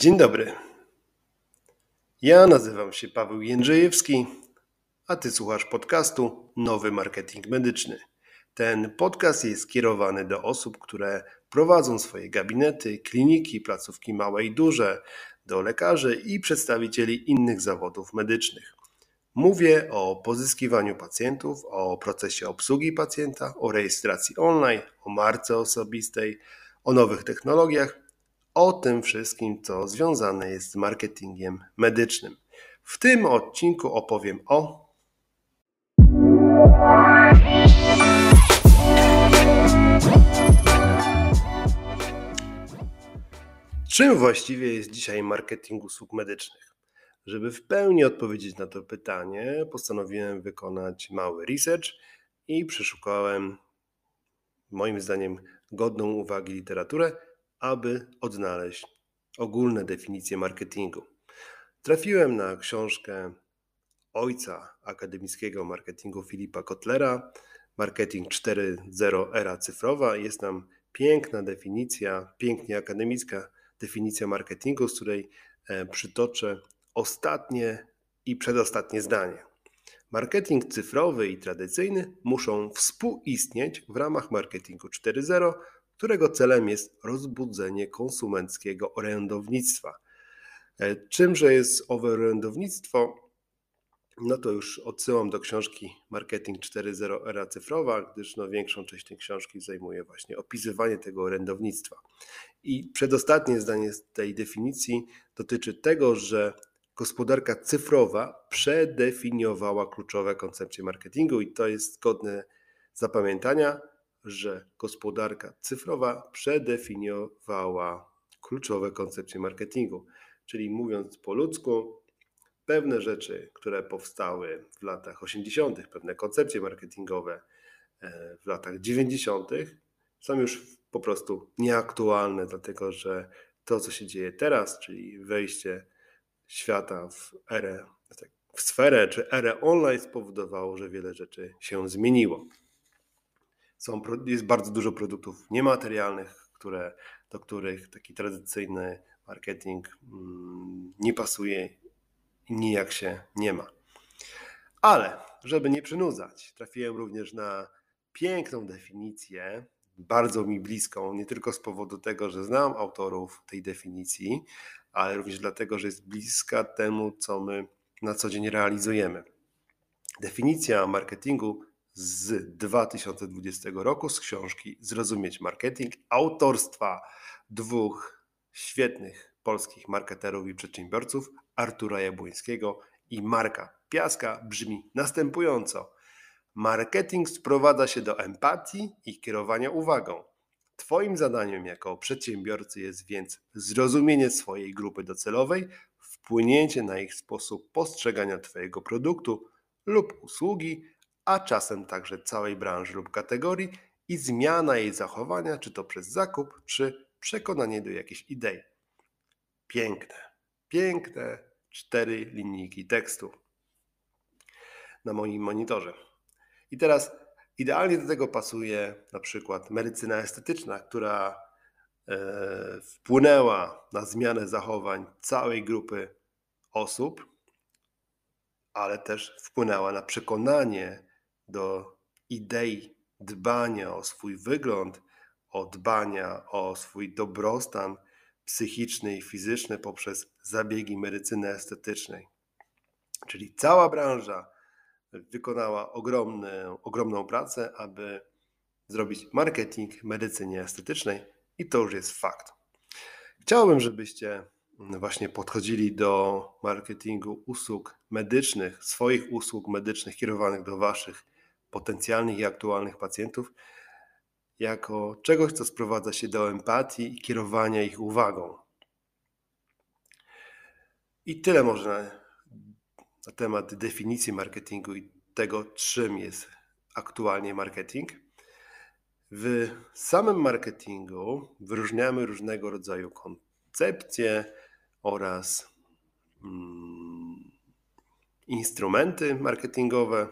Dzień dobry. Ja nazywam się Paweł Jędrzejewski, a ty słuchasz podcastu Nowy Marketing Medyczny. Ten podcast jest skierowany do osób, które prowadzą swoje gabinety, kliniki, placówki małe i duże, do lekarzy i przedstawicieli innych zawodów medycznych. Mówię o pozyskiwaniu pacjentów, o procesie obsługi pacjenta, o rejestracji online, o marce osobistej, o nowych technologiach o tym wszystkim, co związane jest z marketingiem medycznym. W tym odcinku opowiem o czym właściwie jest dzisiaj marketing usług medycznych. Żeby w pełni odpowiedzieć na to pytanie, postanowiłem wykonać mały research i przeszukałem, moim zdaniem, godną uwagi literaturę aby odnaleźć ogólne definicje marketingu. Trafiłem na książkę ojca akademickiego marketingu Filipa Kotlera, Marketing 4.0 Era Cyfrowa. Jest tam piękna definicja, pięknie akademicka definicja marketingu, z której e, przytoczę ostatnie i przedostatnie zdanie. Marketing cyfrowy i tradycyjny muszą współistnieć w ramach marketingu 4.0 którego celem jest rozbudzenie konsumenckiego orędownictwa. E, czymże jest owe orędownictwo? No to już odsyłam do książki Marketing 4.0 Era Cyfrowa, gdyż no większą część tej książki zajmuje właśnie opisywanie tego orędownictwa. I przedostatnie zdanie z tej definicji dotyczy tego, że gospodarka cyfrowa przedefiniowała kluczowe koncepcje marketingu i to jest godne zapamiętania że gospodarka cyfrowa przedefiniowała kluczowe koncepcje marketingu. Czyli mówiąc po ludzku, pewne rzeczy, które powstały w latach 80., pewne koncepcje marketingowe e, w latach 90., są już po prostu nieaktualne, dlatego że to, co się dzieje teraz, czyli wejście świata w erę, w sferę czy erę online, spowodowało, że wiele rzeczy się zmieniło. Są, jest bardzo dużo produktów niematerialnych, które, do których taki tradycyjny marketing mm, nie pasuje i nijak się nie ma. Ale, żeby nie przynudzać, trafiłem również na piękną definicję, bardzo mi bliską, nie tylko z powodu tego, że znam autorów tej definicji, ale również dlatego, że jest bliska temu, co my na co dzień realizujemy. Definicja marketingu z 2020 roku z książki Zrozumieć Marketing autorstwa dwóch świetnych polskich marketerów i przedsiębiorców Artura Jabłońskiego i Marka Piaska brzmi następująco. Marketing sprowadza się do empatii i kierowania uwagą. Twoim zadaniem jako przedsiębiorcy jest więc zrozumienie swojej grupy docelowej, wpłynięcie na ich sposób postrzegania Twojego produktu lub usługi, a czasem także całej branży lub kategorii i zmiana jej zachowania, czy to przez zakup, czy przekonanie do jakiejś idei. Piękne, piękne cztery linijki tekstu na moim monitorze. I teraz idealnie do tego pasuje na przykład medycyna estetyczna, która e, wpłynęła na zmianę zachowań całej grupy osób, ale też wpłynęła na przekonanie do idei dbania o swój wygląd, o dbania o swój dobrostan psychiczny i fizyczny poprzez zabiegi medycyny estetycznej. Czyli cała branża wykonała ogromny, ogromną pracę, aby zrobić marketing medycynie estetycznej i to już jest fakt. Chciałbym, żebyście właśnie podchodzili do marketingu usług medycznych, swoich usług medycznych kierowanych do Waszych potencjalnych i aktualnych pacjentów jako czegoś, co sprowadza się do empatii i kierowania ich uwagą. I tyle można na temat definicji marketingu i tego, czym jest aktualnie marketing. W samym marketingu wyróżniamy różnego rodzaju koncepcje oraz mm, instrumenty marketingowe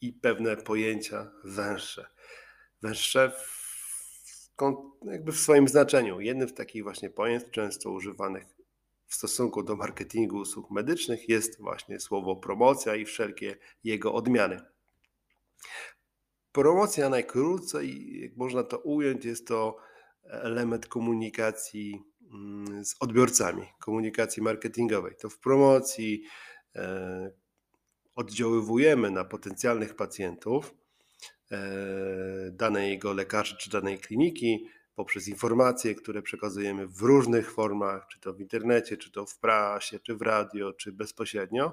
i pewne pojęcia węższe. Węższe w, jakby w swoim znaczeniu. Jednym z takich właśnie pojęć często używanych w stosunku do marketingu usług medycznych jest właśnie słowo promocja i wszelkie jego odmiany. Promocja najkrócej, jak można to ująć, jest to element komunikacji mm, z odbiorcami, komunikacji marketingowej. To w promocji e, oddziaływujemy na potencjalnych pacjentów e, danego lekarza czy danej kliniki poprzez informacje, które przekazujemy w różnych formach, czy to w internecie, czy to w prasie, czy w radio, czy bezpośrednio,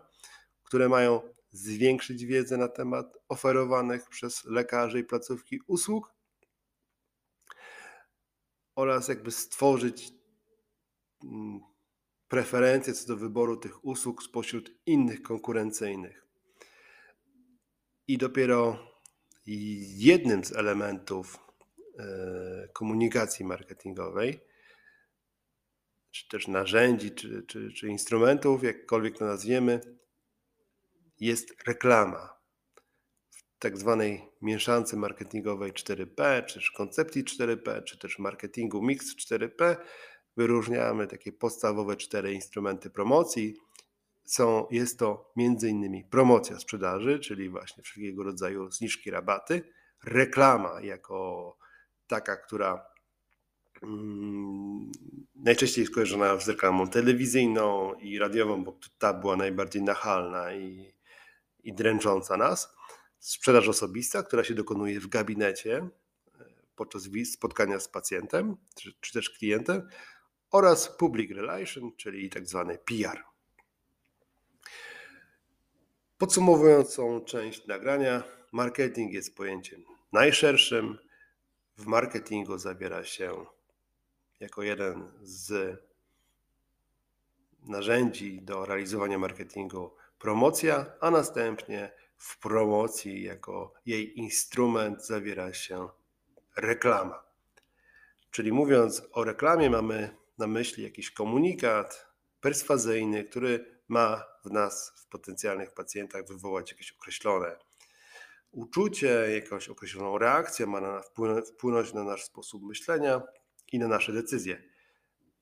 które mają zwiększyć wiedzę na temat oferowanych przez lekarzy i placówki usług oraz jakby stworzyć mm, preferencje co do wyboru tych usług spośród innych konkurencyjnych. I dopiero jednym z elementów e, komunikacji marketingowej, czy też narzędzi, czy, czy, czy instrumentów, jakkolwiek to nazwiemy, jest reklama. Tak zwanej mieszance marketingowej 4P, czy też koncepcji 4P, czy też marketingu mix 4P wyróżniamy takie podstawowe cztery instrumenty promocji. Są, jest to m.in. promocja sprzedaży, czyli właśnie wszelkiego rodzaju zniżki, rabaty, reklama jako taka, która mm, najczęściej jest kojarzona z reklamą telewizyjną i radiową, bo ta była najbardziej nachalna i i dręcząca nas. Sprzedaż osobista, która się dokonuje w gabinecie e, podczas spotkania z pacjentem czy, czy też klientem oraz public relation, czyli tak zwany PR. Podsumowując tą część nagrania, marketing jest pojęciem najszerszym. W marketingu zawiera się jako jeden z narzędzi do realizowania marketingu promocja, a następnie w promocji jako jej instrument zawiera się reklama. Czyli mówiąc o reklamie, mamy na myśli jakiś komunikat perswazyjny, który ma w nas, w potencjalnych pacjentach, wywołać jakieś określone uczucie, jakąś określoną reakcję, ma na, wpłynąć na nasz sposób myślenia i na nasze decyzje.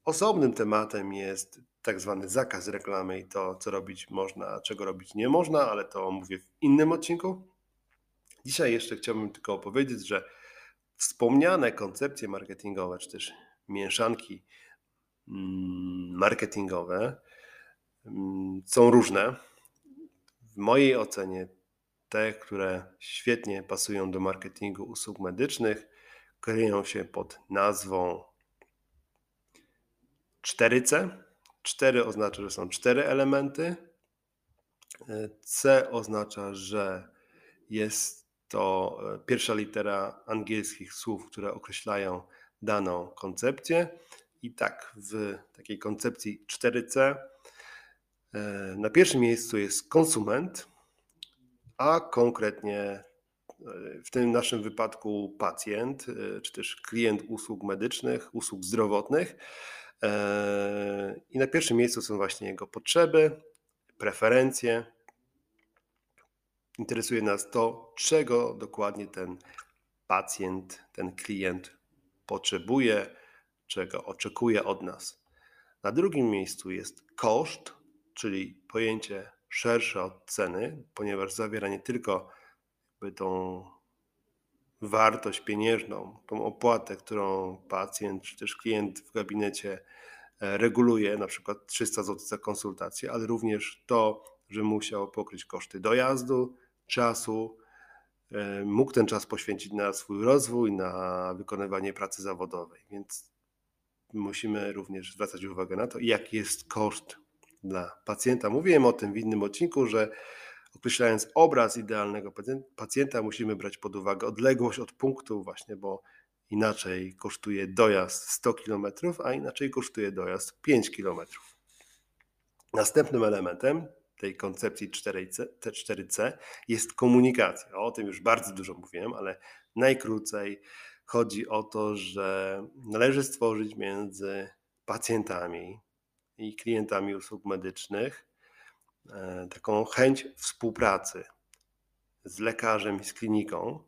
Osobnym tematem jest tak zwany zakaz reklamy i to, co robić można, a czego robić nie można, ale to mówię w innym odcinku. Dzisiaj jeszcze chciałbym tylko opowiedzieć, że wspomniane koncepcje marketingowe, czy też mieszanki mm, marketingowe mm, są różne. W mojej ocenie te, które świetnie pasują do marketingu usług medycznych, kryją się pod nazwą 4C. 4 oznacza, że są cztery elementy. C oznacza, że jest to e, pierwsza litera angielskich słów, które określają daną koncepcję. I tak, w takiej koncepcji 4C e, na pierwszym miejscu jest konsument, a konkretnie e, w tym naszym wypadku pacjent, czy też klient usług medycznych, usług zdrowotnych. I na pierwszym miejscu są właśnie jego potrzeby, preferencje. Interesuje nas to, czego dokładnie ten pacjent, ten klient potrzebuje, czego oczekuje od nas. Na drugim miejscu jest koszt, czyli pojęcie szersze od ceny, ponieważ zawiera nie tylko tą wartość pieniężną, tą opłatę, którą pacjent czy też klient w gabinecie e, reguluje, na przykład 300 zł za konsultację, ale również to, że musiał pokryć koszty dojazdu, czasu, e, mógł ten czas poświęcić na swój rozwój, na wykonywanie pracy zawodowej. Więc musimy również zwracać uwagę na to, jaki jest koszt dla pacjenta. Mówiłem o tym w innym odcinku, że określając obraz idealnego pacjenta, musimy brać pod uwagę odległość od punktu, właśnie, bo inaczej kosztuje dojazd 100 km, a inaczej kosztuje dojazd 5 km. Następnym elementem tej koncepcji 4C, T4C jest komunikacja. O tym już bardzo dużo mówiłem, ale najkrócej chodzi o to, że należy stworzyć między pacjentami i klientami usług medycznych E, taką chęć współpracy z lekarzem i z kliniką,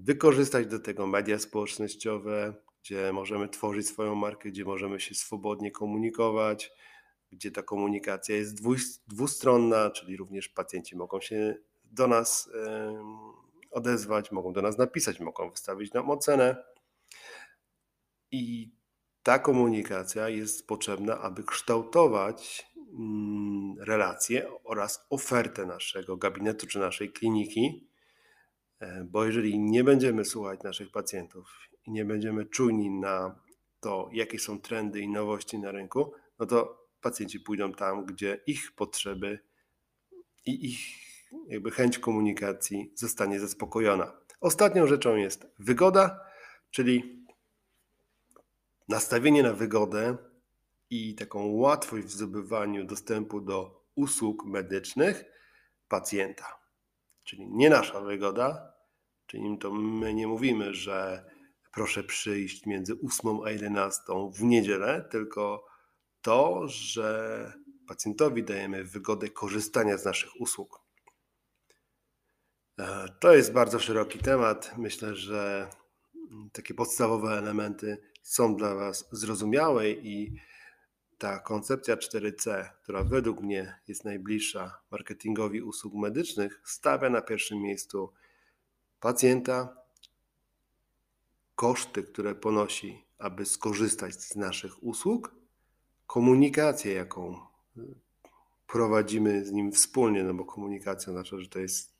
wykorzystać do tego media społecznościowe, gdzie możemy tworzyć swoją markę, gdzie możemy się swobodnie komunikować, gdzie ta komunikacja jest dwustronna, czyli również pacjenci mogą się do nas odezwać, mogą do nas napisać, mogą wystawić nam ocenę. I ta komunikacja jest potrzebna, aby kształtować mm, relacje oraz ofertę naszego gabinetu czy naszej kliniki, e, bo jeżeli nie będziemy słuchać naszych pacjentów i nie będziemy czujni na to, jakie są trendy i nowości na rynku, no to pacjenci pójdą tam, gdzie ich potrzeby i ich jakby chęć komunikacji zostanie zaspokojona. Ostatnią rzeczą jest wygoda, czyli nastawienie na wygodę i taką łatwość w zdobywaniu dostępu do usług medycznych pacjenta. Czyli nie nasza wygoda, czyli to my nie mówimy, że proszę przyjść między 8 a 11 w niedzielę, tylko to, że pacjentowi dajemy wygodę korzystania z naszych usług. E, to jest bardzo szeroki temat. Myślę, że takie podstawowe elementy są dla Was zrozumiałe i ta koncepcja 4C, która według mnie jest najbliższa marketingowi usług medycznych, stawia na pierwszym miejscu pacjenta, koszty, które ponosi, aby skorzystać z naszych usług, komunikację, jaką prowadzimy z nim wspólnie, no bo komunikacja oznacza, że to jest e,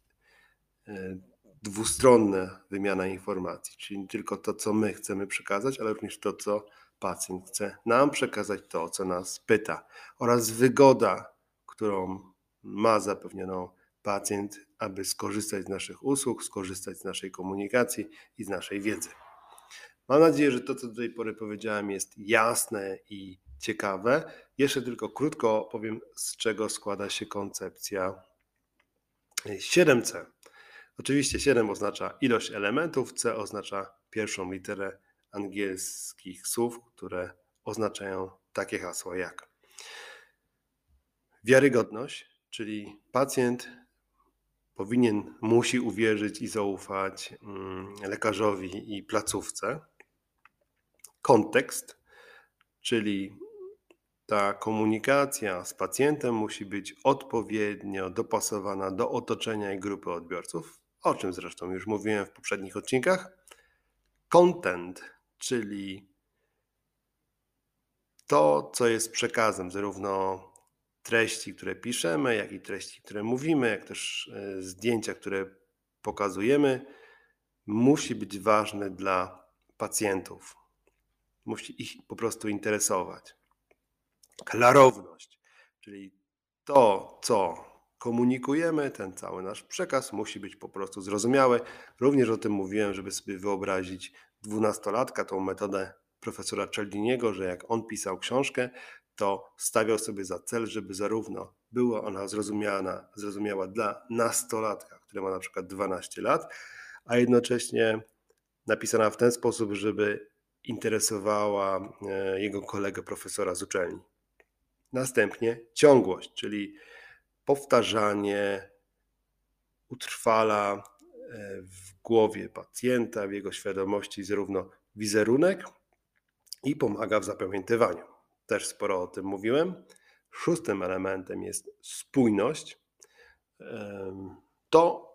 dwustronna wymiana informacji, czyli nie tylko to, co my chcemy przekazać, ale również to, co pacjent chce nam przekazać, to, co nas pyta, oraz wygoda, którą ma zapewnioną pacjent, aby skorzystać z naszych usług, skorzystać z naszej komunikacji i z naszej wiedzy. Mam nadzieję, że to, co do tej pory powiedziałem, jest jasne i ciekawe. Jeszcze tylko krótko powiem, z czego składa się koncepcja 7C. Oczywiście 7 oznacza ilość elementów, C oznacza pierwszą literę angielskich słów, które oznaczają takie hasła jak wiarygodność, czyli pacjent powinien, musi uwierzyć i zaufać mm, lekarzowi i placówce. Kontekst, czyli ta komunikacja z pacjentem musi być odpowiednio dopasowana do otoczenia i grupy odbiorców, o czym zresztą już mówiłem w poprzednich odcinkach. Content, czyli to, co jest przekazem, zarówno treści, które piszemy, jak i treści, które mówimy, jak też e, zdjęcia, które pokazujemy, musi być ważne dla pacjentów. Musi ich po prostu interesować. Klarowność, czyli to, co komunikujemy, ten cały nasz przekaz musi być po prostu zrozumiały. Również o tym mówiłem, żeby sobie wyobrazić dwunastolatka, tą metodę profesora Cialdiniego, że jak on pisał książkę, to stawiał sobie za cel, żeby zarówno była ona zrozumiana, zrozumiała dla nastolatka, który ma na przykład 12 lat, a jednocześnie napisana w ten sposób, żeby interesowała e, jego kolegę profesora z uczelni. Następnie ciągłość, czyli powtarzanie utrwala e, w głowie pacjenta, w jego świadomości zarówno wizerunek i pomaga w zapamiętywaniu. Też sporo o tym mówiłem. Szóstym elementem jest spójność. To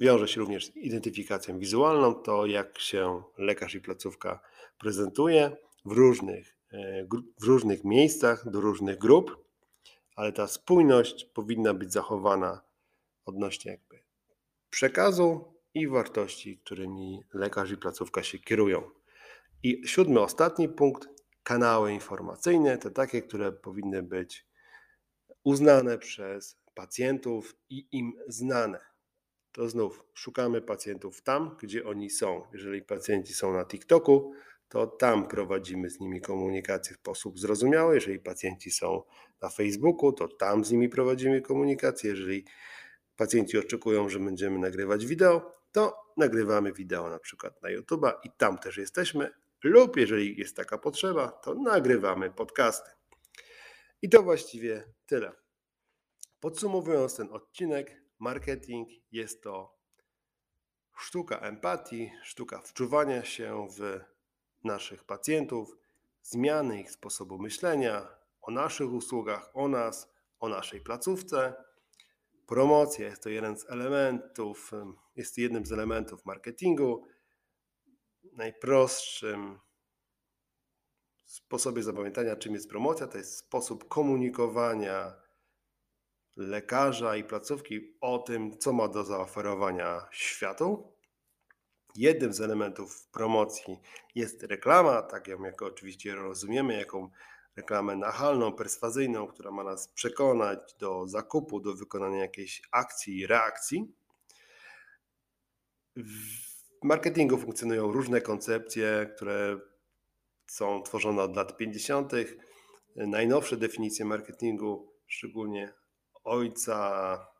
wiąże się również z identyfikacją wizualną, to jak się lekarz i placówka prezentuje w różnych, e, w różnych miejscach, do różnych grup ale ta spójność powinna być zachowana odnośnie jakby przekazu i wartości, którymi lekarz i placówka się kierują. I siódmy, ostatni punkt, kanały informacyjne, to takie, które powinny być uznane przez pacjentów i im znane. To znów szukamy pacjentów tam, gdzie oni są. Jeżeli pacjenci są na TikToku, to tam prowadzimy z nimi komunikację w sposób zrozumiały. Jeżeli pacjenci są na Facebooku, to tam z nimi prowadzimy komunikację. Jeżeli pacjenci oczekują, że będziemy nagrywać wideo, to nagrywamy wideo na przykład na YouTube'a i tam też jesteśmy. Lub jeżeli jest taka potrzeba, to nagrywamy podcasty. I to właściwie tyle. Podsumowując ten odcinek, marketing jest to sztuka empatii, sztuka wczuwania się w naszych pacjentów, zmiany ich sposobu myślenia, o naszych usługach, o nas, o naszej placówce. Promocja jest to jeden z elementów, jest jednym z elementów marketingu. Najprostszym sposobie zapamiętania, czym jest promocja, to jest sposób komunikowania lekarza i placówki o tym, co ma do zaoferowania światu. Jednym z elementów promocji jest reklama, tak ją jako oczywiście rozumiemy, jaką reklamę nachalną, perswazyjną, która ma nas przekonać do zakupu, do wykonania jakiejś akcji, reakcji. W marketingu funkcjonują różne koncepcje, które są tworzone od lat 50. Najnowsze definicje marketingu, szczególnie ojca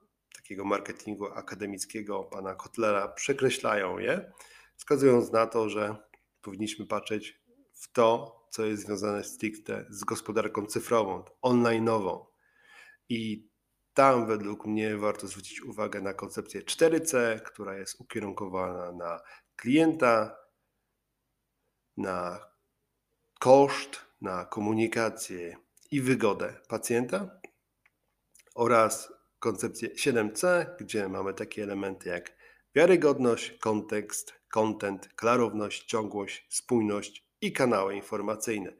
takiego marketingu akademickiego, pana Kotlera, przekreślają je, wskazując na to, że powinniśmy patrzeć w to, co jest związane stricte z gospodarką cyfrową, online'ową. I tam według mnie warto zwrócić uwagę na koncepcję 4C, która jest ukierunkowana na klienta, na koszt, na komunikację i wygodę pacjenta oraz koncepcję 7C, gdzie mamy takie elementy jak wiarygodność, kontekst, content, klarowność, ciągłość, spójność i kanały informacyjne.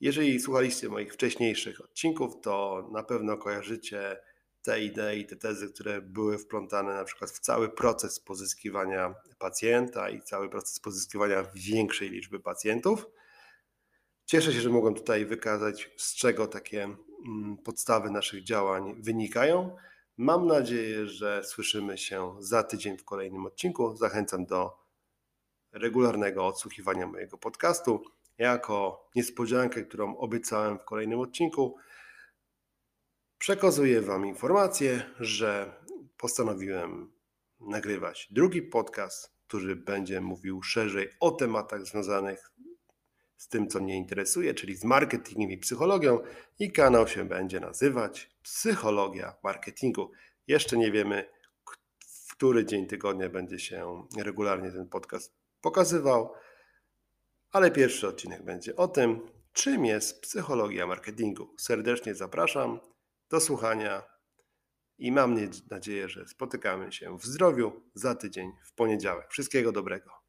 Jeżeli słuchaliście moich wcześniejszych odcinków, to na pewno kojarzycie te idee i te tezy, które były wplątane na przykład w cały proces pozyskiwania pacjenta i cały proces pozyskiwania większej liczby pacjentów. Cieszę się, że mogłem tutaj wykazać, z czego takie podstawy naszych działań wynikają. Mam nadzieję, że słyszymy się za tydzień w kolejnym odcinku. Zachęcam do regularnego odsłuchiwania mojego podcastu. Jako niespodziankę, którą obiecałem w kolejnym odcinku, przekazuję Wam informację, że postanowiłem nagrywać drugi podcast, który będzie mówił szerzej o tematach związanych z tym, co mnie interesuje, czyli z marketingiem i psychologią, i kanał się będzie nazywać Psychologia Marketingu. Jeszcze nie wiemy, w który dzień tygodnia będzie się regularnie ten podcast pokazywał, ale pierwszy odcinek będzie o tym, czym jest psychologia marketingu. Serdecznie zapraszam do słuchania i mam nadzieję, że spotykamy się w zdrowiu za tydzień w poniedziałek. Wszystkiego dobrego.